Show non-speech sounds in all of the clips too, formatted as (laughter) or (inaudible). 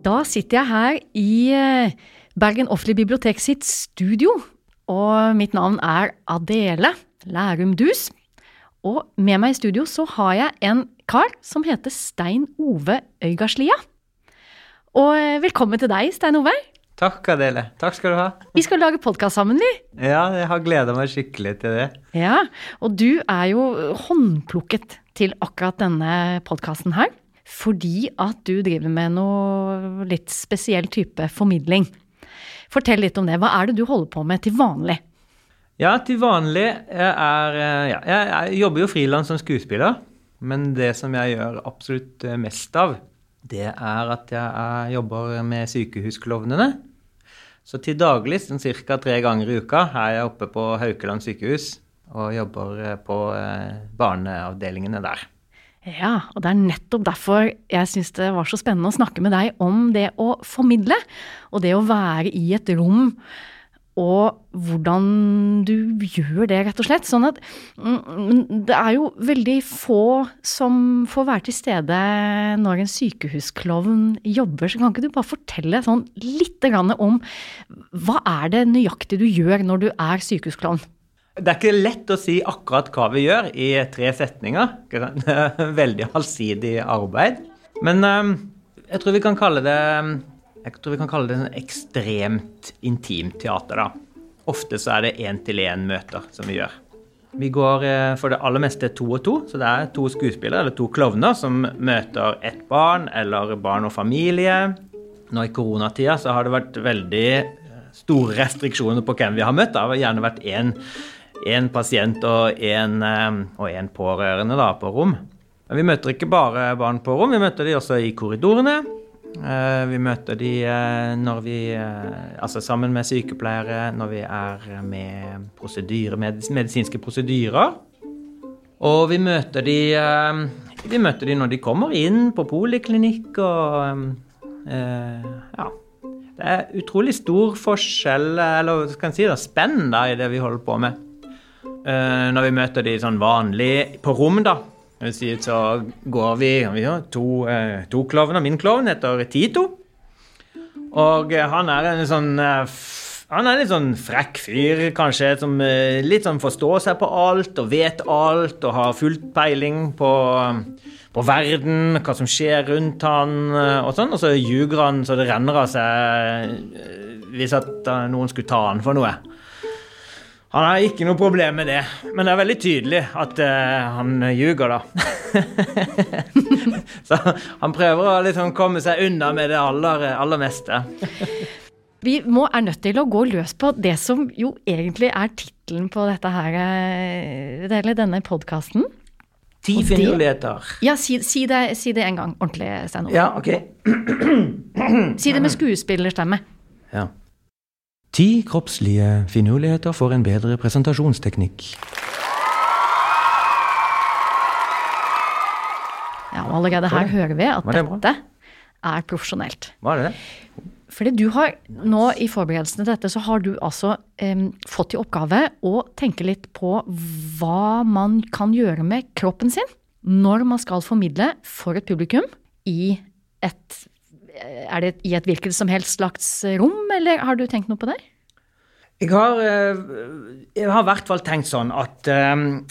Da sitter jeg her i eh, Bergen Offentlige Bibliotek sitt studio, og mitt navn er Adele Lærum Dus. Og med meg i studio så har jeg en kar som heter Stein Ove Øygardslia. Og eh, velkommen til deg, Stein Ove. Takk, Adele. Takk skal du ha. Vi skal lage podkast sammen, vi. Ja, jeg har gleda meg skikkelig til det. Ja, og du er jo håndplukket til akkurat denne podkasten her. Fordi at du driver med noe litt spesiell type formidling. Fortell litt om det. Hva er det du holder på med til vanlig? Ja, til vanlig jeg er ja, jeg, jobber jo frilans som skuespiller. Men det som jeg gjør absolutt mest av, det er at jeg jobber med sykehusklovnene. Så til daglig, sånn ca. tre ganger i uka, er jeg oppe på Haukeland sykehus og jobber på barneavdelingene der. Ja, og det er nettopp derfor jeg syns det var så spennende å snakke med deg om det å formidle, og det å være i et rom, og hvordan du gjør det, rett og slett. Sånn at det er jo veldig få som får være til stede når en sykehusklovn jobber, så kan ikke du bare fortelle sånn grann om hva er det nøyaktig du gjør når du er sykehusklovn? Det er ikke lett å si akkurat hva vi gjør i tre setninger. Det er veldig allsidig arbeid. Men jeg tror vi kan kalle det jeg tror vi kan kalle det en ekstremt intimt teater. da. Ofte så er det én-til-én-møter som vi gjør. Vi går for det aller meste to og to, så det er to skuespillere eller to klovner som møter ett barn eller barn og familie. Nå i koronatida så har det vært veldig store restriksjoner på hvem vi har møtt. Det har gjerne vært én én pasient og én pårørende da, på rom. Men vi møter ikke bare barn på rom, vi møter de også i korridorene. Vi møter de når vi Altså sammen med sykepleiere, når vi er med prosedyre, medisinske prosedyrer. Og vi møter de Vi møter de når de kommer inn på poliklinikk og Ja. Det er utrolig stor forskjell, eller hva skal en si, da, spenn da, i det vi holder på med. Uh, når vi møter de sånn vanlig på rom, da. Så går vi, vi to, uh, to klovner. Min klovn heter Tito. Og uh, han er en sånn Han er litt sånn frekk fyr, kanskje, som litt sånn forstår seg på alt og vet alt og har fullt peiling på, på verden, hva som skjer rundt han og sånn. Og så ljuger han så det renner av seg hvis at noen skulle ta han for noe. Han har ikke noe problem med det, men det er veldig tydelig at uh, han ljuger, da. (laughs) Så han prøver å liksom komme seg unna med det aller, aller meste. Vi må, er nødt til å gå løs på det som jo egentlig er tittelen på dette her, eller denne podkasten. Ti finurligheter. Ja, si, si, det, si, det, en gang ordentlig, Stein Ja, ok. (clears throat) si det med skuespillerstemme. Ja. Ti kroppslige finurligheter for en bedre presentasjonsteknikk. Ja, og allerede her hører vi at det dette er profesjonelt. Var det det? Fordi du har nå i forberedelsene til dette, så har du altså um, fått i oppgave å tenke litt på hva man kan gjøre med kroppen sin når man skal formidle for et publikum i et er det i et hvilket som helst slags rom, eller har du tenkt noe på det? Jeg har, jeg har i hvert fall tenkt sånn at um,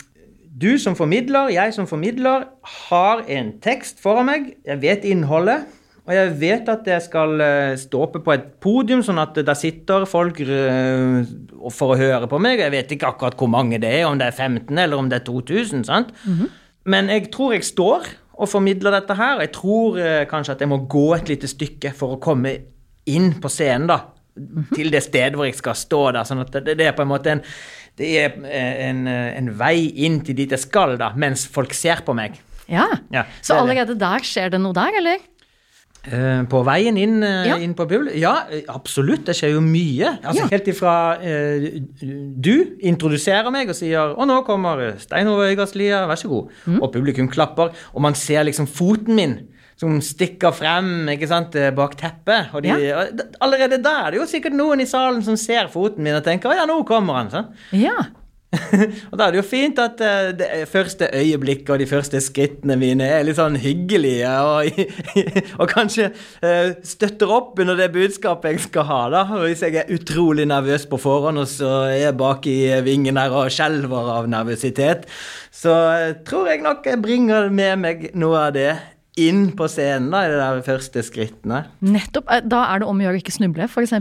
du som formidler, jeg som formidler, har en tekst foran meg. Jeg vet innholdet. Og jeg vet at jeg skal stå oppe på et podium, sånn at der sitter folk for å høre på meg. Jeg vet ikke akkurat hvor mange det er, om det er 15 eller om det er 2000. sant? Mm -hmm. Men jeg tror jeg står og formidler dette her. Jeg tror eh, kanskje at jeg må gå et lite stykke for å komme inn på scenen, da. Til det stedet hvor jeg skal stå, da. Sånn at det, det er på en måte en, det er en, en, vei inn til dit jeg skal, da, mens folk ser på meg. Ja, ja Så allerede der skjer det noe der, eller? Uh, på veien inn, uh, ja. inn på publikum? Ja, absolutt. Det skjer jo mye. Altså, ja. Helt ifra eh, du introduserer meg og sier 'Og nå kommer Stein Ove Øygardslia, vær så god', mm. og publikum klapper, og man ser liksom foten min som stikker frem ikke sant, bak teppet. Og de, ja. Allerede da er det jo sikkert noen i salen som ser foten min og tenker 'Å ja, nå kommer han'. Sånn. Ja. (laughs) og da er det jo fint at uh, det første øyeblikket og de første skrittene mine er litt sånn hyggelige, og, og kanskje uh, støtter opp under det budskapet jeg skal ha, da. Hvis jeg er utrolig nervøs på forhånd, og så er jeg bak i vingen her og skjelver av nervøsitet, så uh, tror jeg nok jeg bringer med meg noe av det inn på scenen da, i de der første skrittene. Nettopp. Da er det om å gjøre å ikke snuble, f.eks.?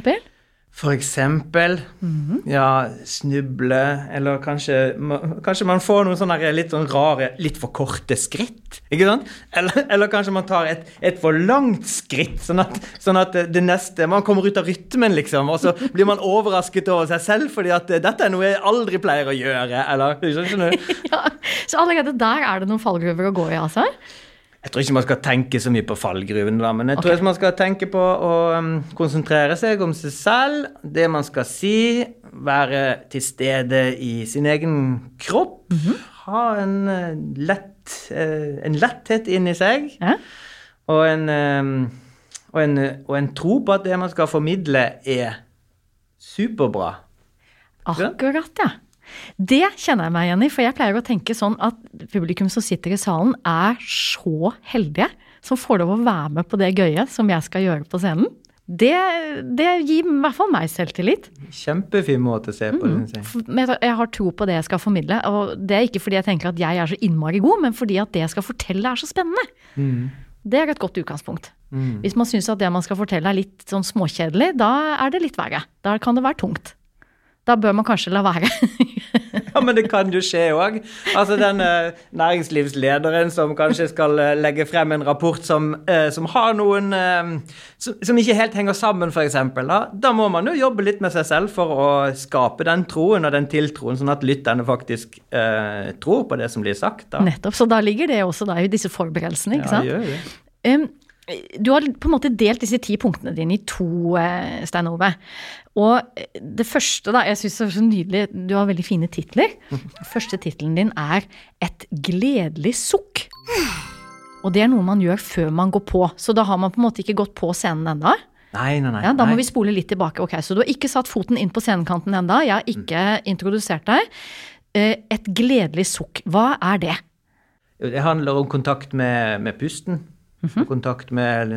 For eksempel mm -hmm. ja, snuble, eller kanskje, kanskje man får noen sånne litt sånn rare, litt for korte skritt. ikke sant? Eller, eller kanskje man tar et, et for langt skritt, sånn at, sånn at, det neste Man kommer ut av rytmen, liksom, og så blir man overrasket over seg selv fordi at dette er noe jeg aldri pleier å gjøre, eller skjønner du? (laughs) ja, så allerede der er det noen fallgruver å gå i, altså? Jeg tror ikke man skal tenke så mye på fallgruven, da, men jeg okay. tror man skal tenke på å um, konsentrere seg om seg selv, det man skal si, være til stede i sin egen kropp. Mm -hmm. Ha en, uh, lett, uh, en letthet inni seg. Ja. Og, en, um, og, en, og en tro på at det man skal formidle, er superbra. Akkurat, ja. Det kjenner jeg meg igjen i, for jeg pleier å tenke sånn at publikum som sitter i salen, er så heldige som får lov å være med på det gøye som jeg skal gjøre på scenen. Det, det gir i hvert fall meg selvtillit. Kjempefin måte å se på det. Mm. Jeg har tro på det jeg skal formidle. Og det er ikke fordi jeg tenker at jeg er så innmari god, men fordi at det jeg skal fortelle er så spennende. Mm. Det er et godt utgangspunkt. Mm. Hvis man syns at det man skal fortelle er litt sånn småkjedelig, da er det litt verre. Da kan det være tungt da bør man kanskje la være. (laughs) ja, men det kan jo skje òg. Altså den uh, næringslivslederen som kanskje skal uh, legge frem en rapport som, uh, som har noen som, som, ikke helt henger sammen, f.eks. Da, da må man jo jobbe litt med seg selv for å skape den troen og den tiltroen, sånn at lytterne faktisk tror på det som blir sagt. Da. Nettopp. Så da ligger det også da i disse forberedelsene, ikke sant? Ja, gjør det. Um, du har på en måte delt disse ti punktene dine i to, Stein Ove. Og det første, da, jeg syns det er så nydelig, du har veldig fine titler. (laughs) Første tittelen din er 'Et gledelig sukk'. Og det er noe man gjør før man går på. Så da har man på en måte ikke gått på scenen ennå. Nei, nei, nei. Ja, da må vi spole litt tilbake. Ok, Så du har ikke satt foten inn på scenekanten ennå. Jeg har ikke mm. introdusert deg. Eh, et gledelig sukk, hva er det? Det handler om kontakt med, med pusten. Mm -hmm. Kontakt med,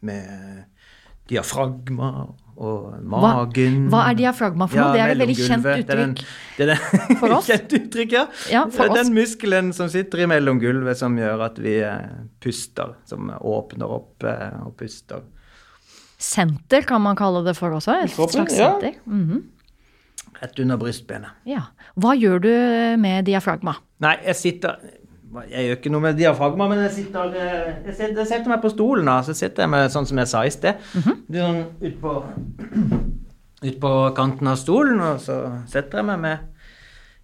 med diafragma og magen. Hva, hva er diafragma for noe? Ja, det er et veldig kjent uttrykk det er (laughs) den, for (laughs) oss. kjent uttrykk, ja. ja for den oss. muskelen som sitter i mellom gulvet, som gjør at vi eh, puster. Som åpner opp eh, og puster. Senter kan man kalle det for også? Et slags senter. Ja. Mm -hmm. Rett under brystbenet. Ja. Hva gjør du med diafragma? Nei, jeg sitter jeg gjør ikke noe med diafragma, men jeg sitter, eh, jeg setter, jeg setter meg på stolen. da, Så sitter jeg med sånn som jeg sa i sted. Mm -hmm. sånn ut på, ut på kanten av stolen, og så setter jeg meg med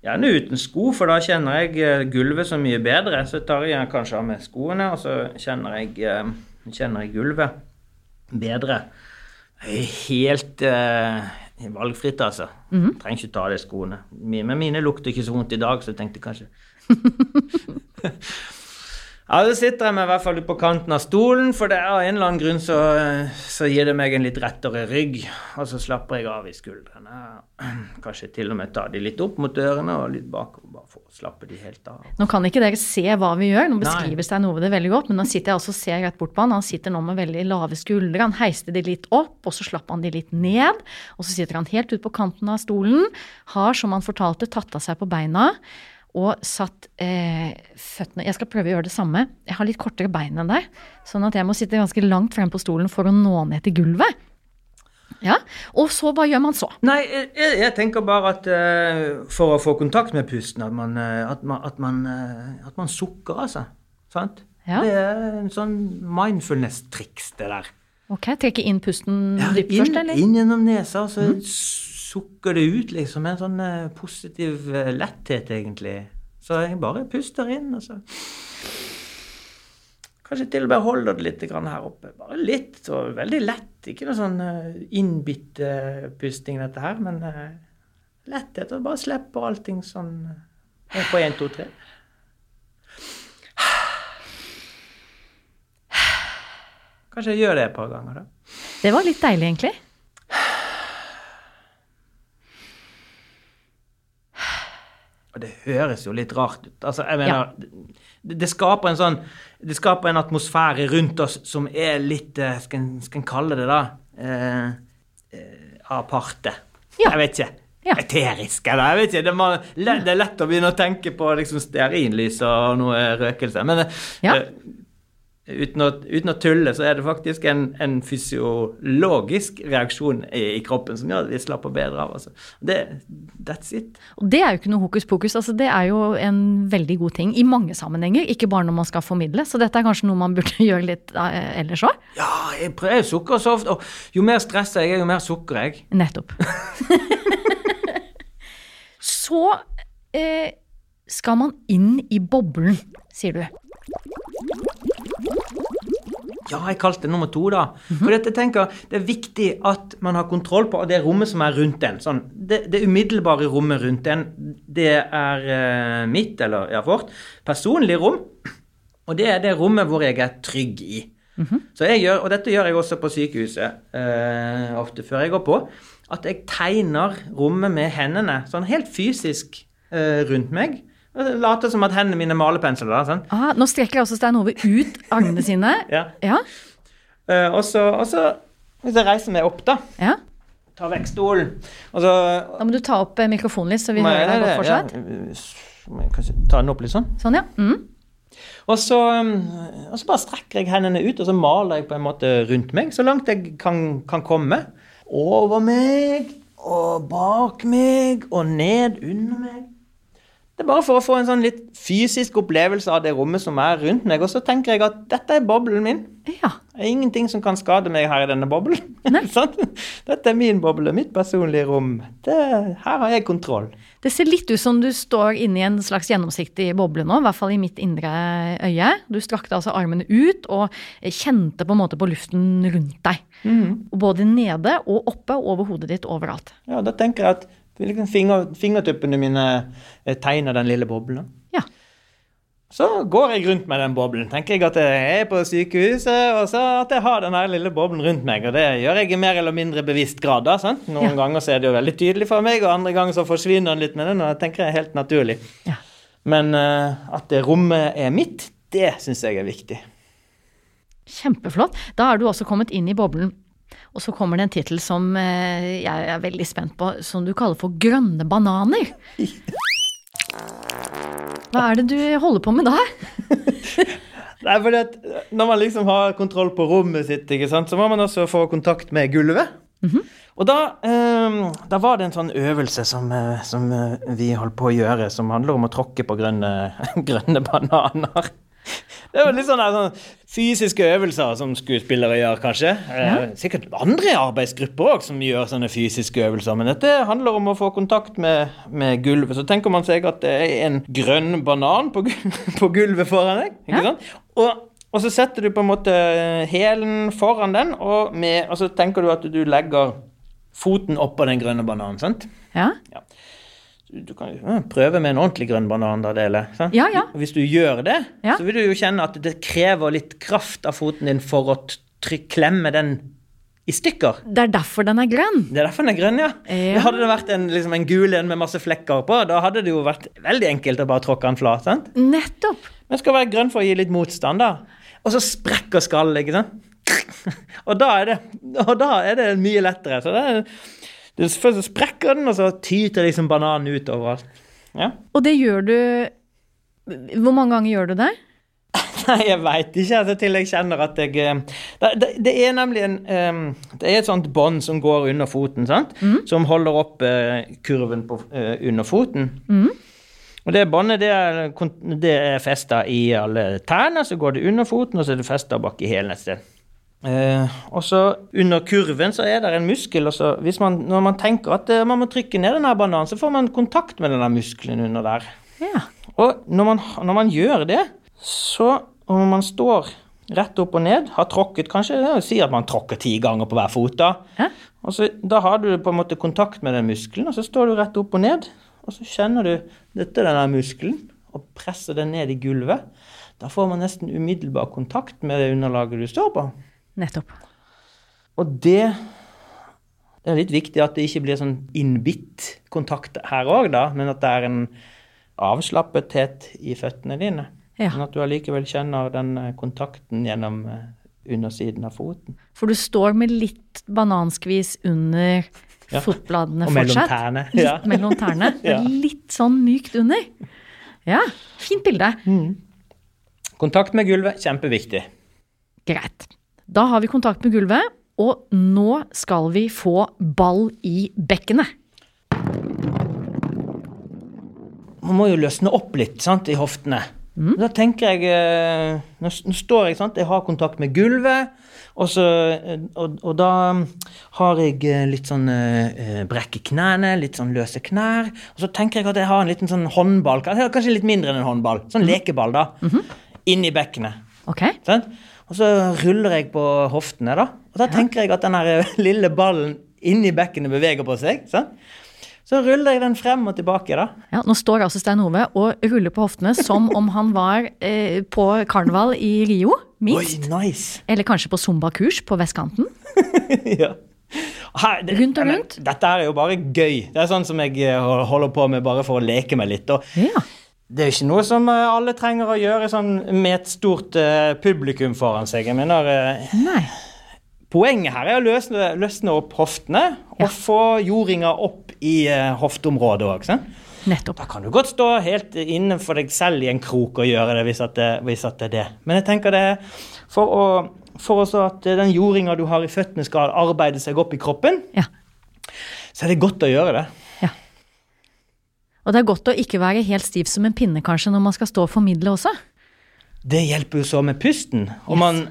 Gjerne uten sko, for da kjenner jeg eh, gulvet så mye bedre. Så tar jeg kanskje av meg skoene, og så kjenner jeg, eh, kjenner jeg gulvet bedre. Helt uh, valgfritt, altså. Mm -hmm. Trenger ikke ta av de skoene. Men mine lukter ikke så vondt i dag, så jeg tenkte kanskje (laughs) (laughs) ja, da sitter jeg meg i hvert fall på kanten av stolen, for det er av en eller annen grunn så, så, gir det meg en litt rettere rygg. Og så slapper jeg av i skuldrene. (clears throat) Kanskje til og med ta de litt opp mot ørene og litt bakover, bare for å slappe de helt av. Nå kan ikke dere se hva vi gjør, nå beskriver Stein Ove det veldig godt, men nå sitter jeg også og ser rett bort på han. Han sitter nå med veldig lave skuldre. Han heiste de litt opp, og så slapp han de litt ned. Og så sitter han helt ut på kanten av stolen, har, som han fortalte, tatt av seg på beina og satt eh, føttene Jeg skal prøve å gjøre det samme. Jeg har litt kortere bein enn deg, sånn at jeg må sitte ganske langt frem på stolen for å nå ned til gulvet. Ja, Og så, hva gjør man så? Nei, jeg, jeg tenker bare at uh, for å få kontakt med pusten, at man, uh, at man, at man, uh, at man sukker, altså. Sant? Ja. Det er en sånn mindfulness-triks, det der. Ok, Trekke inn pusten ja, dypt først, eller? Inn gjennom nesa. og så mm sukker det ut liksom en sånn uh, positiv uh, letthet, egentlig. Så jeg bare puster inn, og så Kanskje til og med holder det litt her oppe. Bare litt, og veldig lett. Ikke noe sånn uh, innbitt pusting, dette her, men letthet. Og bare slipper allting sånn på én, to, tre. Kanskje jeg gjør det et par ganger, da. Det var litt deilig, egentlig. Og det høres jo litt rart ut. Altså, jeg mener, det, det, skaper en sånn Det skaper en atmosfære rundt oss som er litt eh, Skal en, kalle det da? Eh, eh, aparte. Ja. Jeg vet ikke. Ja. Eterisk, eller jeg vet ikke. Det, må, det er lett å begynne å tenke på liksom stearinlys og noe røkelse. Men eh, Ja. Uten, å, uten å tulle, så er det faktisk en, en fysiologisk reaksjon i, i kroppen som gjør at vi slapper bedre av. Altså. Det, that's it. Og det er jo ikke noe hokus pokus. Altså, det er jo en veldig god ting i mange sammenhenger, ikke bare når man skal formidle. Så dette er kanskje noe man burde (laughs) gjøre litt eh, ellers òg. Ja, jeg prøver sukker så ofte. Og jo mer stressa jeg er, jo mer sukker er jeg. Nettopp. (laughs) Så eh, skal man inn i boblen, sier du. Ja, jeg kalte det nummer to, da. For dette tenker det er viktig at man har kontroll på det rommet som er rundt en. Sånn, det, det umiddelbare rommet rundt en, det er eh, mitt, eller ja, vårt, personlige rom. Og det er det rommet hvor jeg er trygg i. Så jeg gjør, og dette gjør jeg også på sykehuset, eh, ofte før jeg går på, at jeg tegner rommet med hendene, sånn helt fysisk eh, rundt meg. Later som at hendene mine er malerpensler. sånn. Ah, nå strekker også Stein Hove ut armene sine. (laughs) Ja. Ja. Uh, og så, hvis jeg reiser meg opp, da, ja. Ta vekk stolen, så Da må du ta opp eh, mikrofonen litt, så vi hører deg godt fortsatt. Ja, kanskje ta den opp litt sånn. Sånn, ja. Mm. Og så, um, og så bare strekker jeg hendene ut, og så maler jeg på en måte rundt meg, så langt jeg kan, kan komme. Over meg, og bak meg, og ned under meg. Det er bare for å få en sånn litt fysisk opplevelse av det rommet som er rundt meg. Og så tenker jeg at dette er boblen min. Ja. Det er ingenting som kan skade meg her i denne boblen. sånn? (laughs) Dette er min boble, mitt personlige rom. Det, her har jeg kontroll. Det ser litt ut som du står inni en slags gjennomsiktig boble nå, i hvert fall i mitt indre øye. Du strakte altså armene ut og kjente på en måte på luften rundt deg. Mm. Både nede og oppe over hodet ditt overalt. Ja, da tenker jeg at liksom finger, fingertuppene mine eh, tegner den lille boblen. Ja. Så går jeg rundt med den boblen. Tenker jeg at jeg er på sykehuset, og så at jeg har den lille boblen rundt meg. Og det gjør jeg i mer eller mindre bevisst grad. da, sant? Noen Ja. ganger så er det jo veldig tydelig for meg, og andre ganger så forsvinner den litt med den, og jeg tenker jeg er helt naturlig. Ja. Men uh, at det rommet er mitt, det syns jeg er viktig. Kjempeflott. Da er du også kommet inn i boblen. Og så kommer det en tittel som eh, jeg er veldig spent på, som du kaller for grønne bananer. Hva er det du holder på med da? (laughs) Nei, fordi at Når man liksom har kontroll på rommet sitt, ikke sant, så må man også få kontakt med gulvet. Og da, eh, da var det en sånn øvelse som, eh, som eh, vi holdt på å gjøre, som handler om å tråkke på grønne, (laughs) grønne bananer. Det er litt sånne, sånne fysiske øvelser som skuespillere gjør, kanskje. Eh, Sikkert andre arbeidsgrupper òg som gjør sånne fysiske øvelser. Men dette handler om å få kontakt med, med gulvet. Så tenker man seg at det er en grønn banan på, (laughs) på gulvet foran deg. ikke Ja. sant? Og, og så setter du på en måte hælen foran den, og, med, og så tenker du at du legger foten oppå den grønne bananen. sant? Ja. Ja, Du kan jo prøve med en ordentlig grønn banan, da, Dele. Ja, ja. Hvis du gjør det, Ja. så vil du jo kjenne at det krever litt kraft av foten din for å klemme den i stykker. det er derfor den er grønn. Det er derfor den er grønn, ja. Ja. Hadde det vært en, liksom en gul en med masse flekker på, da hadde det jo vært veldig enkelt å bare tråkke den flat. sant? Nettopp. Den skal være grønn for å gi litt motstand, da. Og så sprekker skallet, ikke sant. (laughs) Og da er det, og da er det mye lettere. Så det er, først så sprekker den, og så tyter liksom bananen ut overalt. Ja. Og det gjør du Hvor mange ganger gjør du det? (laughs) Nei, jeg veit ikke, altså, til jeg kjenner at jeg eh, Det, det, det er nemlig en um, Det er et sånt bånd som går under foten, sant? Som holder opp uh, kurven på, uh, under foten. Og det båndet det er, det er festa i alle tærne, så går det under foten, og så er det festa bak i hælen et sted. Eh, og så under kurven så er det en muskel, og så hvis man, når man tenker at eh, man må trykke ned denne bananen, så får man kontakt med denne muskelen under der. Ja. Og når man, når man gjør det, så om man står rett opp og ned, har tråkket kanskje det Si at man tråkker ti ganger på hver fot, da. Ja. Og så, da har du på en måte kontakt med den muskelen, og så står du rett opp og ned. Og så kjenner du dette denne muskelen, og presser den ned i gulvet. Da får man nesten umiddelbar kontakt med det underlaget du står på. Nettopp. Og det det er litt viktig at det ikke blir sånn innbitt kontakt her òg, da, men at det er en avslappethet i føttene dine. Ja. Men at du allikevel kjenner den eh, kontakten gjennom eh, undersiden av foten. For du står med litt bananskvis under Ja. fotbladene Og fortsatt. tærne. Litt Ja. (laughs) mellom tærne. (laughs) Ja. Litt sånn mykt under. Ja, fint bilde. Kontakt med gulvet, kjempeviktig. Greit. Da har vi kontakt med gulvet, og nå skal vi få ball i bekkenet. Man må jo løsne opp litt sant, i hoftene. Da tenker jeg eh, Nå, står jeg, sant, jeg har kontakt med gulvet, og, så, eh, og, og da har jeg eh, litt sånn brekk i knærne, litt sånn løse knær. Og så tenker jeg at jeg har en liten sånn håndball, kanskje litt mindre enn en håndball, sånn lekeball, da, inni bekkenet. Ok? Sånn? Og så ruller jeg på hoftene, da. Og da tenker jeg at den eh, lille ballen inni bekkenet beveger på seg. Sånn? Så ruller jeg den frem og tilbake, da. Ja, nå står altså Stein Ove og ruller på hoftene som om han var eh, på karneval i Rio, minst. Oi, nice! Eller kanskje på zumba-kurs på vestkanten. (laughs) ja. Her, det, Rundt og rundt. Dette er jo bare gøy. Det er sånn som jeg eh, holder på med bare for å leke meg litt. Og Ja. Det er jo ikke noe som eh, alle trenger å gjøre sånn med et stort uh, publikum foran seg. Jeg mener, uh. Poenget her er å løsne, løsne opp hoftene Ja. og få jordinga opp i uh, hofteområdet òg. Nettopp. Da kan du godt stå helt innenfor deg selv i en krok og gjøre det hvis, det, hvis det er det. Men jeg tenker det for, å, for at den jordinga du har i føttene skal arbeide seg opp i kroppen, Ja. så er det godt å gjøre det. Og det er godt å ikke være helt stiv som en pinne kanskje når man skal stå og formidle også. Det hjelper jo så med pusten. Og man,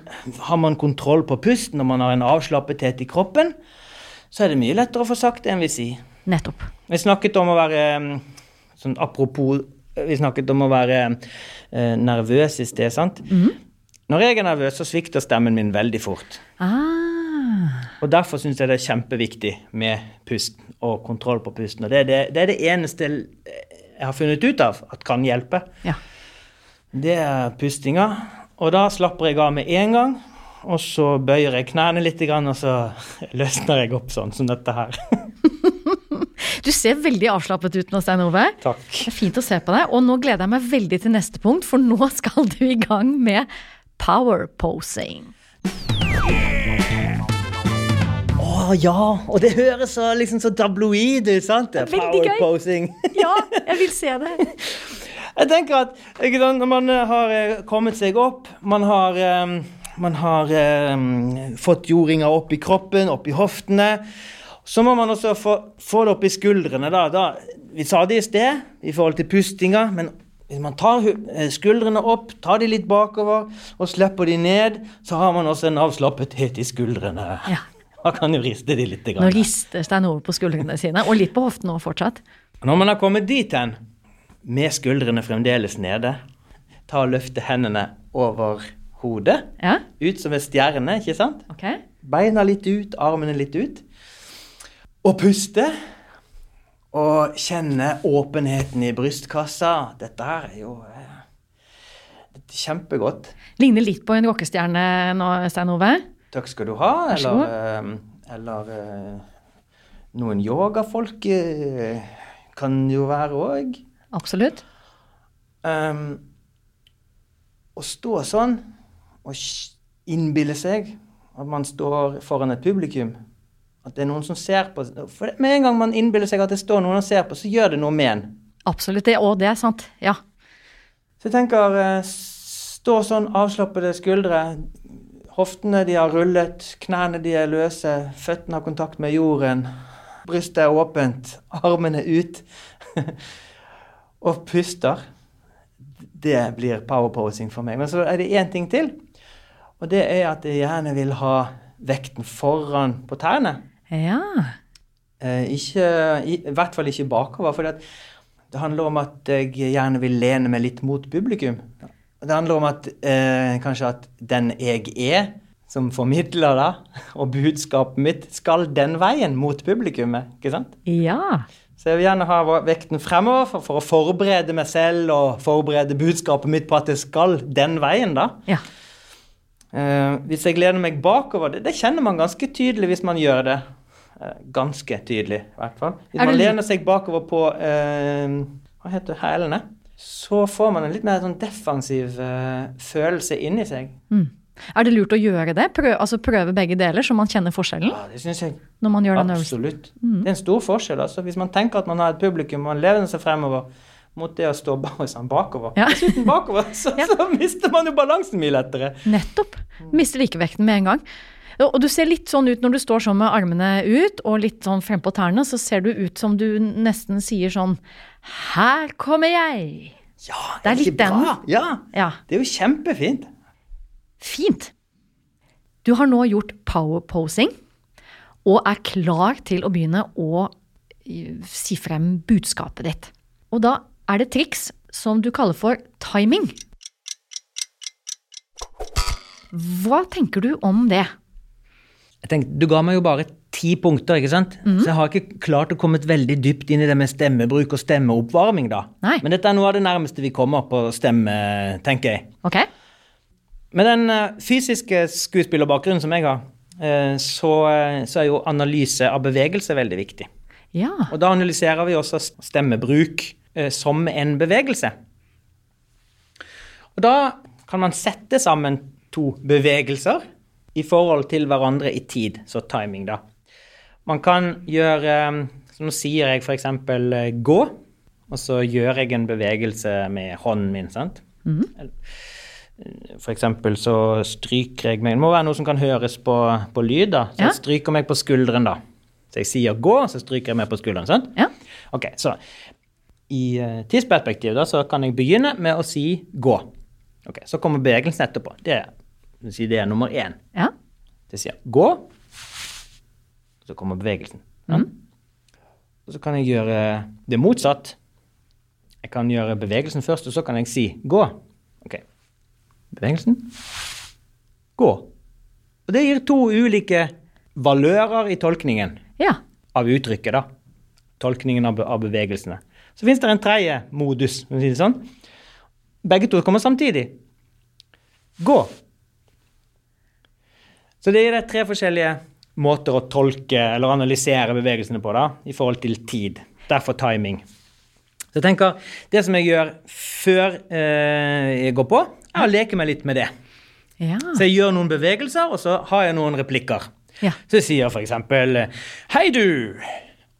har man kontroll på pusten og man har en avslappethet i kroppen, så er det mye lettere å få sagt det enn vi sier. Nettopp. Vi snakket om å være mm, sånn Apropos Vi snakket om å være eh, nervøs i sted, sant? Når jeg er nervøs, så svikter stemmen min veldig fort. Ah. Og Derfor syns jeg det er kjempeviktig med pusten og kontroll på pusten. Og det er det, det er det eneste jeg har funnet ut av at kan hjelpe. Ja. Det er pustinga. Og da slapper jeg av med en gang. Og så bøyer jeg knærne litt, og så (laughs) løsner jeg opp sånn som dette her. (laughs) Du ser veldig avslappet ut nå, Stein Ove. Takk. Det er fint å se på deg. Og nå gleder jeg meg veldig til neste punkt, for nå (laughs) skal du i gang med power posing. Å ja! Og det høres så, liksom så tabloid ut, sant? Er. Powerposing. (laughs) Ja, jeg vil se det. (laughs) Jeg tenker at når man eh, har eh, kommet seg opp, man har, eh, man har fått jordinger opp i kroppen, opp i hoftene, så må man også få, få det opp i skuldrene. Da. Da, vi sa det i sted i forhold til pustinga, men hvis man tar skuldrene opp, tar de litt bakover og slipper de ned, så har man også en avslappethet i skuldrene. Ja. Man kan jo riste de litt. Nå rister Stein Ove på skuldrene sine, og litt på hoften òg fortsatt. Når man har kommet dit hen, med skuldrene fremdeles nede, ta og løfte hendene over hodet, Ja, ut som en stjerne, ikke sant? ok. Beina litt ut, armene litt ut. Og puste. Og kjenne åpenheten i brystkassa. Dette her er jo eh, kjempegodt. Ligner litt på en rockestjerne nå, Stein Ove. Takk skal du ha. Eller, eh, eller eh, noen yogafolk eh, kan jo være òg. Absolutt. Um, å stå sånn og innbille seg at man står foran et publikum, at det er noen som ser på For med en gang man innbiller seg at det står noen og ser på, så gjør det noe med en. Absolutt. Det, og det er sant. Ja. Så jeg tenker stå sånn, avslappede skuldre. Hoftene de har rullet, knærne de er løse, føttene har kontakt med jorden. Brystet er åpent, armene ut. (laughs) og puster. Det blir powerposing for meg. Men så er det én ting til. Og det er at jeg gjerne vil ha vekten foran på tærne. Ja. Eh, ikke, i, I hvert fall ikke bakover. For det, handler om at jeg gjerne vil lene meg litt mot publikum. Det handler om at eh, kanskje at den jeg er, som formidler det, (laughs) og budskapet mitt, skal den veien mot publikummet. ikke sant? Ja. Så jeg vil gjerne ha vekten fremover for, for å forberede meg selv og forberede budskapet mitt på at det skal den veien. da. Ja. Eh, hvis jeg lener meg bakover, det, det kjenner man ganske tydelig hvis man gjør det. Eh, ganske tydelig, i hvert fall. Hvis man lener seg bakover på eh, hva heter hælene, så får man en litt mer sånn defensiv uh, følelse inni seg. Mm. Er det lurt å gjøre det? Prøve, altså prøve begge deler, så man kjenner forskjellen Ja, det syns jeg. når man gjør den øvelsen? Absolutt. Det er en stor forskjell. altså. Hvis man tenker at man har et publikum og man lener seg fremover mot det å stå bare (laughs) sånn bakover, Ja. dessuten bakover, så, (laughs) Ja. så mister man jo balansen mye lettere. Nettopp. Mister likevekten med en gang. Og du ser litt sånn ut når du står sånn med armene ut og litt sånn frempå tærne, så ser du ut som du nesten sier sånn Her kommer jeg! Ja, Det er litt den. Ja, Ja, det er jo kjempefint. fint. Du har nå gjort powerposing og er klar til å begynne å si frem budskapet ditt. Og da er det triks som du kaller for timing. Hva tenker du om det? Jeg tenkte, Du ga meg jo bare ti punkter, ikke sant? Mhm. så jeg har ikke klart å komme veldig dypt inn i det med stemmebruk og stemmeoppvarming. da. Nei. Men dette er noe av det nærmeste vi kommer på stemme, tenker jeg. Ok? Med den eh, fysiske skuespillerbakgrunnen som jeg har, eh, så, eh, så er jo analyse av bevegelse veldig viktig. Ja. Og da analyserer vi også stemmebruk som en bevegelse. Og da kan man sette sammen to bevegelser i forhold til hverandre i tid, så timing, da. Man kan gjøre eh, Så nå sier jeg f.eks. Eh, gå, og så gjør jeg en bevegelse med hånden min, sant? For eksempel så stryker jeg meg Det må være noe som kan høres på, på lyd, da. Så jeg stryker meg på skulderen, da. Så jeg sier gå, så stryker jeg meg på skulderen. sant? Ja. Ok, så i uh, tidsperspektiv da, så kan jeg begynne med å si gå. Ok, Så kommer bevegelsen etterpå. Det er, si det er nummer én. Ja. Det sier gå, og så kommer bevegelsen. Ja. Og så kan jeg gjøre det motsatt. Jeg kan gjøre bevegelsen først, og så kan jeg si gå. Ok, bevegelsen, gå. Og det gir to ulike valører i tolkningen Ja. av uttrykket, da. Tolkningen av, av bevegelsene. Så fins det en tredje modus, sånn. Begge to kommer samtidig. Gå. Så det er det tre forskjellige måter å tolke eller analysere bevegelsene på, da, i forhold til tid. Derfor timing. Så jeg tenker, Det som jeg gjør før eh, jeg går på, er å leke meg litt med det. Ja. Så jeg gjør noen bevegelser, og så har jeg noen replikker. Ja. Så jeg sier f.eks.: Hei, du!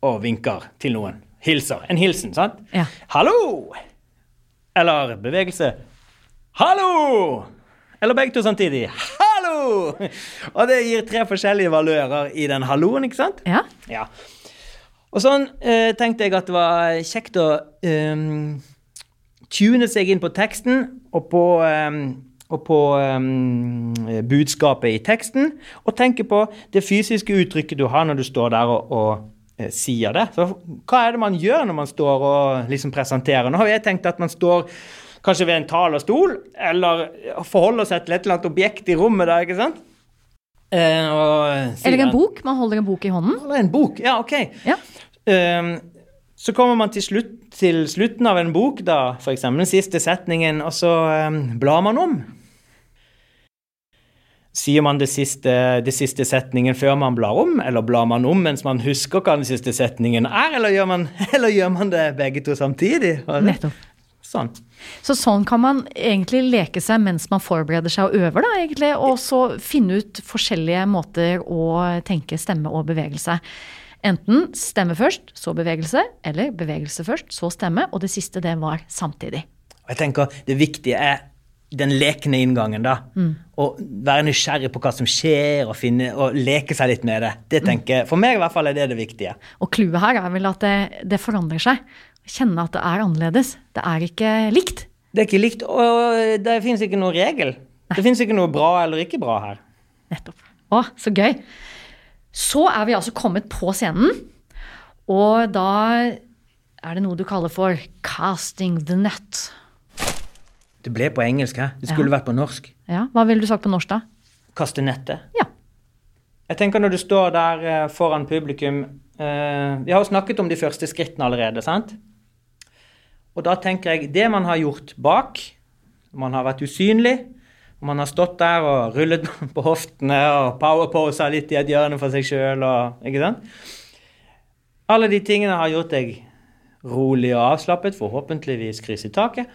Og vinker til noen. Hilser. En hilsen, sant? Ja. Hallo! Eller bevegelse. Hallo! Eller begge to samtidig. Hallo! Og det gir tre forskjellige valører i den halloen, ikke sant? Ja. Ja. Og sånn eh, tenkte jeg at det var kjekt å eh, tune seg inn på teksten og på, eh, og på eh, budskapet i teksten, og tenke på det fysiske uttrykket du har når du står der og, og eh, sier det. Så hva er det man gjør når man står og liksom presenterer? Nå har jeg tenkt at man står kanskje ved en talerstol, eller forholder seg til et eller annet objekt i rommet der, ikke sant? Eh, og Eller en bok. Man holder en bok i hånden. eller en bok, ja, ok. Ja. Um, så kommer man til, slutt, til slutten av en bok, da, eksempel den siste setningen, og så um, blar man om. Sier man det siste, det siste setningen før man blar om, eller blar man om mens man husker hva den siste setningen er, eller gjør man, (laughs) eller gjør man det begge to samtidig? Nettopp. Sånn. Så sånn kan man egentlig leke seg mens man forbereder seg og øver, da, egentlig. Og så finne ut forskjellige måter å tenke stemme og bevegelse. Enten stemme først, så bevegelse, eller bevegelse først, så stemme. Og det siste, det var samtidig. Og jeg tenker det viktige er den lekende inngangen, da. Å være nysgjerrig på hva som skjer, og, finne, og leke seg litt med det. Det tenker For meg i hvert fall er det det viktige. Og clouet her er vel at det, det forandrer seg. Kjenne at det er annerledes. Det er ikke likt. Det er ikke likt, og det fins ikke noen regel. Det fins ikke noe bra eller ikke bra her. Nettopp. Å, så gøy. Så er vi altså kommet på scenen, og da er det noe du kaller for casting the net. Det ble på engelsk hæ? Det skulle vært på norsk. Ja, Hva ville du sagt på norsk, da? Kaste nettet. Ja. Jeg tenker når du står der eh, foran publikum eh, Vi har jo snakket om de første skrittene allerede, sant? Og da tenker jeg det man har gjort bak, man har vært usynlig, og man har stått der og rullet (laughs) på hoftene og powerposa litt i et hjørne for seg sjøl og Ikke sant? Alle de tingene har gjort deg rolig og avslappet, forhåpentligvis kryss i taket.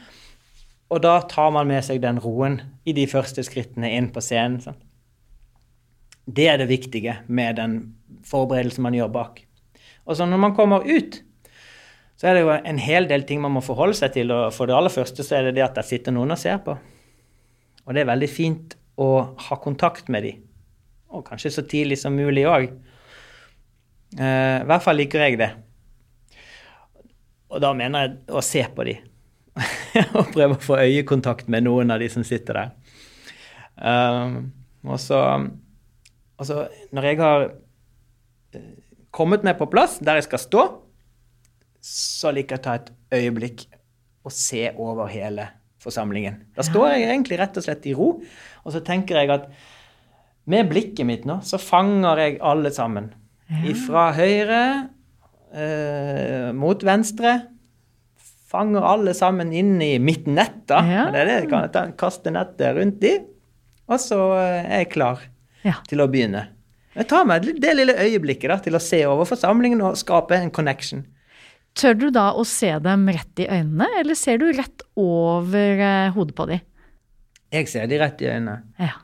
Og da tar man med seg den roen i de første skrittene inn på scenen. Sånn. Det er det viktige med den forberedelsen man gjør bak. Og så når man kommer ut, så er det jo en hel del ting man må forholde seg til. Og for det aller første så er det det at der sitter noen og ser på. Og det er veldig fint å ha kontakt med dem. Og kanskje så tidlig som mulig òg. Eh, I hvert fall liker jeg det. Og da mener jeg å se på dem. (laughs) og prøve å få øyekontakt med noen av de som sitter der. Um, og så Altså, når jeg har eh, kommet meg på plass der jeg skal stå, så liker jeg å ta et øyeblikk og se over hele forsamlingen. Da står jeg egentlig rett og slett i ro, og så tenker jeg at med blikket mitt nå, så fanger jeg alle sammen. Fra høyre eh, mot venstre. Fanger alle sammen inn i mitt nett, da. Ja. Det er det jeg kan ta, kaste nettet rundt de, og så eh, er jeg klar ja. til å begynne. Jeg tar meg det lille øyeblikket da, til å se over forsamlingen og skape en connection. Tør du da å se dem rett i øynene, eller ser du rett over eh, hodet på dem? Jeg ser de rett i øynene. Ja.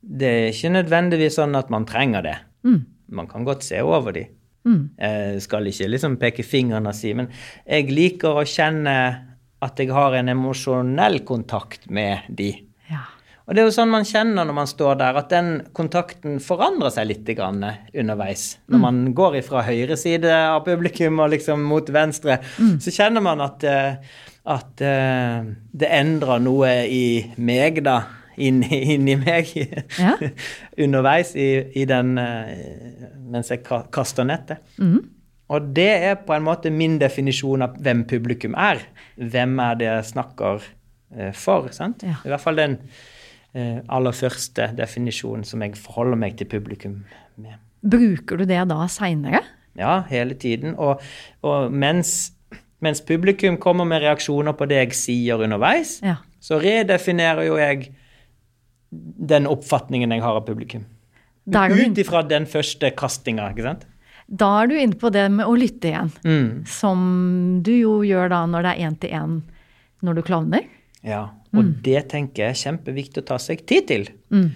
Det er ikke nødvendigvis sånn at man trenger det. Mm. Man kan godt se over dem. Mm. Jeg skal ikke liksom peke fingeren og si, men jeg liker å kjenne at jeg har en emosjonell kontakt med de. Ja. Og det er jo sånn man kjenner når man står der, at den kontakten forandrer seg litt underveis. Når mm. man går fra høyre side av publikum og liksom mot venstre, mm. så kjenner man at, eh, at uh, det endrer noe i meg, da. Inni, inni meg ja. (laughs) underveis i, i, den uh, Mens jeg kaster nettet. Mm. Og det er på en måte min definisjon av hvem publikum er. Hvem er det jeg snakker uh, for? sant? Ja. I hvert fall den Eh, aller første definisjonen som jeg forholder meg til publikum med. Bruker du det da seinere? Ja, hele tiden. Og, og mens, mens, publikum kommer med reaksjoner på det jeg sier underveis, ja. så redefinerer jo jeg den oppfatningen jeg har av publikum. Ut ifra den første kastinga, ikke sant? Da er du inne på det med å lytte igjen. Mm. Som du jo gjør da når det er én til én når du klovner. Ja, og mm. det tenker jeg er kjempeviktig å ta seg tid til. Mm.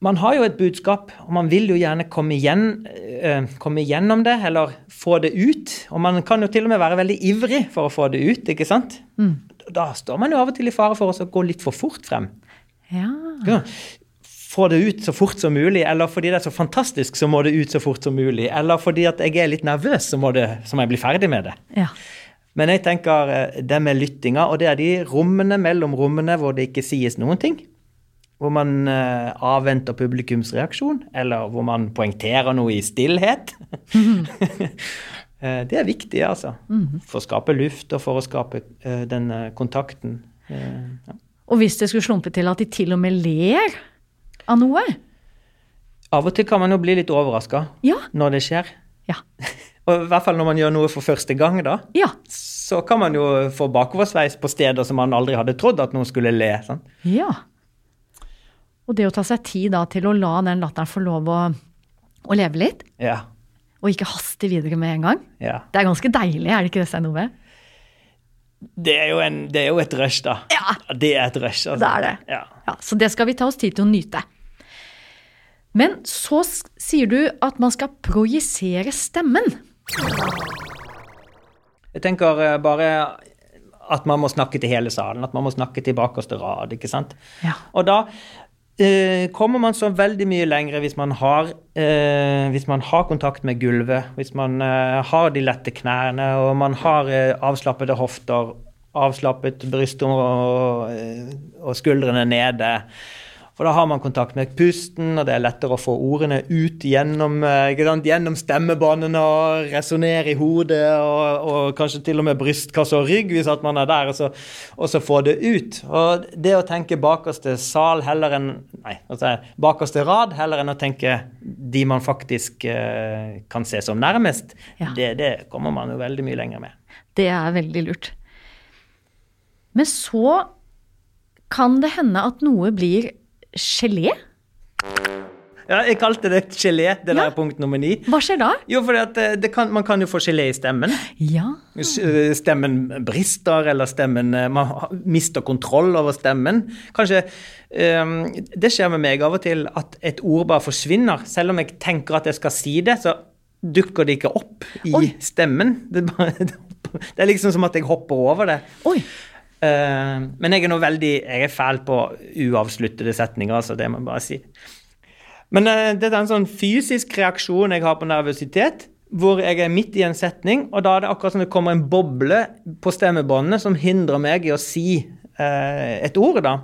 Man har jo et budskap, og man vil jo gjerne komme, igjen, øh, komme igjennom det, eller få det ut. Og man kan jo til og med være veldig ivrig for å få det ut, ikke sant? Mm. Da står man jo av og til i fare for å gå litt for fort frem. Ja. Få det ut så fort som mulig, eller fordi det er så fantastisk, så må det ut så fort som mulig. Eller fordi at jeg er litt nervøs, så må, det, så må jeg bli ferdig med det. Ja. Men jeg tenker eh, det med lyttinga, og det er de rommene mellom rommene hvor det ikke sies noen ting. Hvor man uh, avventer publikums reaksjon, eller hvor man poengterer noe i stillhet. (laughs) Mm. det er viktig, altså. Mm. For å skape luft og for å skape uh, den kontakten. Ja. Og hvis det skulle slumpe til at de til og med ler av noe? Av og til kan man jo bli litt overraska ja. når det skjer. Ja. (laughs) Og i hvert fall når man gjør noe for første gang, da. Ja. Så kan man jo få bakoversveis på steder som man aldri hadde trodd at noen skulle le. Sånn. Ja. Og det å ta seg tid da til å la den latteren få lov å, å leve litt, ja. Og ikke haste videre med en gang, ja. det er ganske deilig, er det ikke det, Stein Ove? Det er, jo en, det er jo et rush, da. Ja. Det er et rush. Altså. Det er det. Ja. ja. Så det skal vi ta oss tid til å nyte. Men så sier du at man skal projisere stemmen. Jeg tenker eh, bare at man må snakke til hele salen. At man må snakke til bakerste rad. ikke sant? Ja. Og da eh, kommer man så veldig mye lenger hvis man har, eh, hvis man har kontakt med gulvet. Hvis man eh, har de lette knærne, og man har eh, avslappede hofter, avslappet bryst og, eh, og skuldrene nede. For da har man kontakt med pusten, og det er lettere å få ordene ut gjennom, sant, gjennom stemmebåndene og resonnere i hodet, og, og, kanskje til og med brystkasse og rygg hvis at man er der, og så, og så, få det ut. Og det å tenke bakerste sal heller enn Nei, altså bakerste rad heller enn å tenke de man faktisk uh, kan se som nærmest, ja. det, det kommer man jo veldig mye lenger med. Det er veldig lurt. Men så kan det hende at noe blir gelé? Ja, jeg kalte det gelé, det Ja. der punkt nummer ni. Hva skjer da? Jo, for det kan, man kan jo få gelé i stemmen. Ja. Eh, Stemmen brister, eller stemmen eh, Man mister kontroll over stemmen. Kanskje um, Det skjer med meg av og til at et ord bare forsvinner. Selv om jeg tenker at jeg skal si det, så dukker det ikke opp i Oi. stemmen. Det, bare, (laughs) det er liksom som at jeg hopper over det. Oi. Eh, men jeg er nå veldig Jeg er fæl på uavsluttede setninger, altså, det må jeg bare si. Men uh, det er en sånn fysisk reaksjon jeg har på nervøsitet, hvor jeg er midt i en setning, og da er det akkurat som det kommer en boble på stemmebåndene som hindrer meg i å si eh, et ord, da.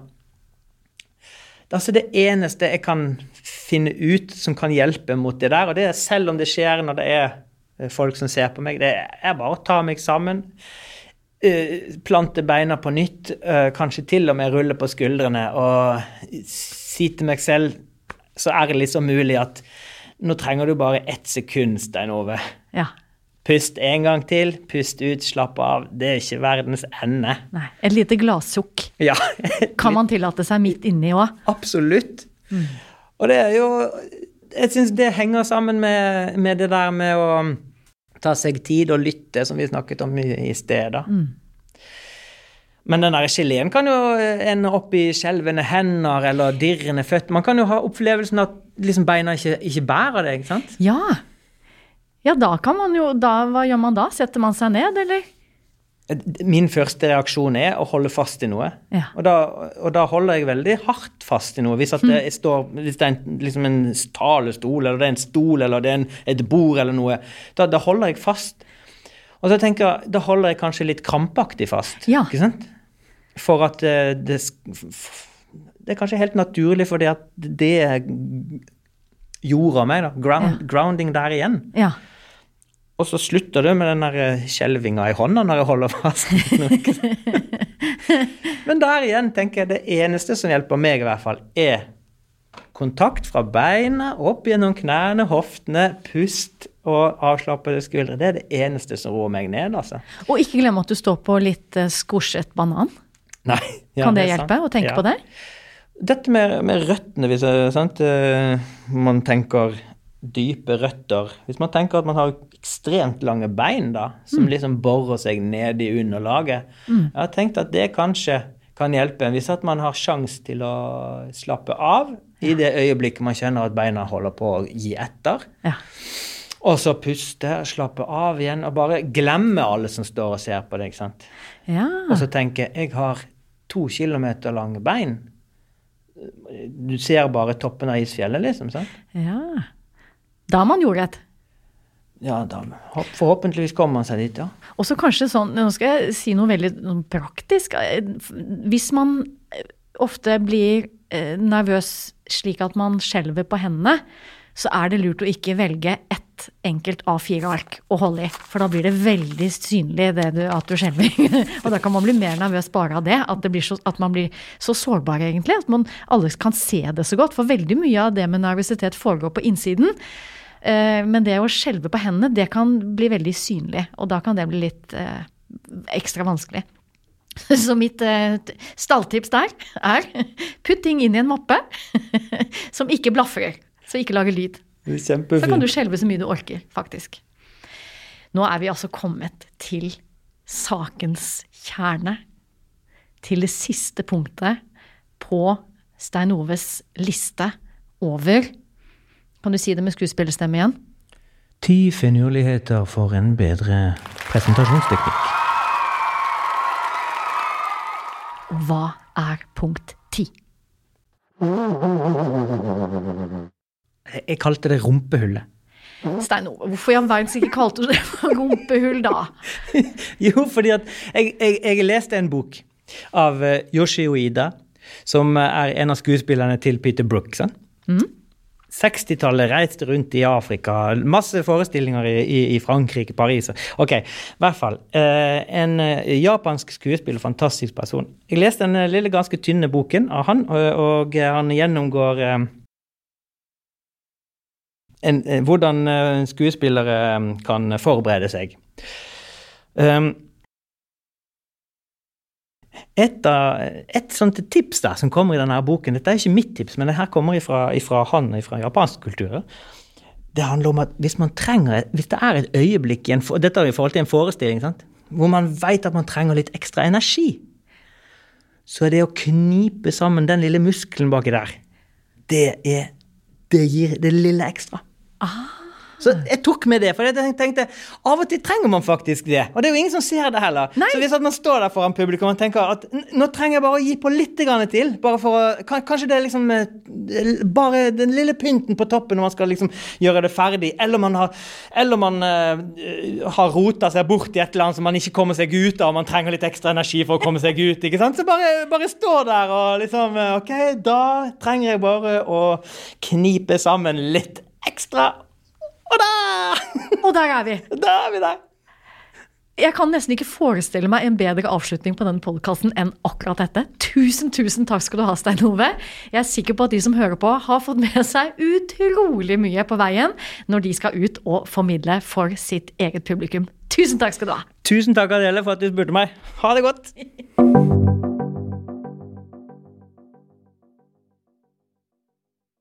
Det er altså det eneste jeg kan finne ut som kan hjelpe mot det der, og det er selv om det skjer når det er eh, folk som ser på meg, det er bare å ta meg sammen eh, plante beina på nytt, eh, kanskje til og med rulle på skuldrene og si til meg selv så ærlig som mulig at nå trenger du bare ett sekund, Stein Ove. Ja. Pust en gang til, pust ut, slapp av. Det er ikke verdens ende. Nei. Et lite gladsukk Ja, kan man tillate seg midt inni òg. absolutt. Og det er jo Jeg syns det henger sammen med, med det der med å ta seg tid og lytte, som vi snakket om i, sted. da. Men den der geleen kan jo ende opp i skjelvende hender eller dirrende føtter. Man kan jo ha opplevelsen at liksom beina ikke, ikke bærer det, ikke sant? Ja. Ja, da kan man jo da, Hva gjør man da? Setter man seg ned, eller? Min første reaksjon er å holde fast i noe. Ja. Og, da, og da holder jeg veldig hardt fast i noe. Hvis, at det står, hvis det er en, liksom en talestol, eller det er en stol, eller det er en, et bord, eller noe, da, da holder jeg fast. Og så tenker jeg, da holder jeg kanskje litt krampaktig fast. Ja. Ikke sant? For at eh, det Det er kanskje helt naturlig, fordi at det gjorde meg, da. Ground, Grounding der igjen. Ja. Og så slutter det med den der eh, skjelvinga i hånda når jeg holder fast. (laughs) Men der igjen tenker jeg det eneste som hjelper meg, i hvert fall, er kontakt fra beina, opp gjennom knærne, hoftene, pust og avslappede skuldre. Det er det eneste som roer meg ned, altså. Og ikke glem at du står på litt uh, skorset banan. Nei. ja, kan det, det hjelpe sant. å tenke Ja. på det? Dette med, med røttene, hvis jeg, sant? eh, man tenker dype røtter Hvis man tenker at man har ekstremt lange bein, da, som liksom borer seg ned i underlaget Jeg har tenkt at det kanskje kan hjelpe hvis at man har sjanse til å slappe av i det øyeblikket man kjenner at beina holder på å gi etter. Ja. Og så puste, slappe av igjen, og bare glemme alle som står og ser på deg. ikke sant? ja. Og så tenke jeg har to kilometer lange bein. Du ser bare toppen av isfjellet, liksom. sant? ja. Da er man jordrett. Ja, da, forhåpentligvis kommer man seg dit, ja. Og så kanskje sånn, nå skal jeg si noe veldig praktisk. Hvis man eh, ofte blir eh, nervøs slik at man skjelver på hendene, så er det lurt å ikke velge ett enkelt A4-ark å holde i. For da blir det veldig synlig det du, at du skjelver. (laughs) og da kan man bli mer nervøs bare av det. At, det blir så, at man blir så sårbar, egentlig. At man alle kan se det så godt. For veldig mye av det med nervøsitet foregår på innsiden. Eh, Men det å skjelve på hendene, det kan bli veldig synlig. Og da kan det bli litt eh, ekstra vanskelig. (laughs) Så mitt eh, stalltips der er (laughs) putt ting inn i en mappe (laughs) som ikke blafrer. Så ikke lager lyd. Så kan du skjelve så mye du orker, faktisk. Nå er vi altså kommet til sakens kjerne. Til det siste punktet på Stein Oves liste over Kan du si det med skuespillerstemme igjen? Ti finurligheter for en bedre presentasjonsteknikk. Hva er punkt ti? Jeg, kalte det rumpehullet. Stein Ove, hvorfor i all verden ikke kalte du det for rumpehull da? (laughs) Jo, fordi at jeg, jeg, jeg leste en bok av Yoshi Yoshio Ida, som eh, er en av skuespillerne til Peter Brook. sant? 60-tallet reiste rundt i Afrika, masse forestillinger i, i, i Frankrike, Paris. Ok, i hvert fall. Eh, en eh, japansk skuespiller, fantastisk person. Jeg leste den eh, lille, ganske tynne boken av han, og, og eh, han gjennomgår eh, en, hvordan skuespillere kan forberede seg. Um, et, et sånt tips der som kommer i denne boken, dette er ikke mitt tips, men det her kommer ifra, ifra han fra japansk kultur. Det handler om at hvis man trenger, hvis det er et øyeblikk en, Dette er i forhold til en forestilling, sant? hvor man vet at man trenger litt ekstra energi. Så er det å knipe sammen den lille muskelen baki der, det er Det gir det lille ekstra. Ah. Så jeg tok med det, for jeg tenkte av og til trenger man faktisk det. Og det er jo ingen som ser det heller. Nei. Så hvis man står der foran publikum og tenker at nå trenger jeg bare å gi på litt til, bare for å Kanskje det er liksom eh, bare den lille pynten på toppen når man skal liksom gjøre det ferdig, eller man har, eller man, uh, har rota seg bort i et eller annet som man ikke kommer seg ut av, og man trenger litt ekstra energi for å komme seg ut. ikke sant? Så bare, bare stå der og liksom eh, OK, da trenger jeg bare å knipe sammen litt ekstra og da! Og der er vi. Da er vi der. Jeg kan nesten ikke forestille meg en bedre avslutning på denne podkasten enn akkurat dette. Tusen, tusen takk skal du ha, Stein Ove. Jeg er sikker på at de som hører på, har fått med seg utrolig mye på veien når de skal ut og formidle for sitt eget publikum. Tusen takk skal du ha. Tusen takk, Adele, for at du spurte meg. Ha det godt.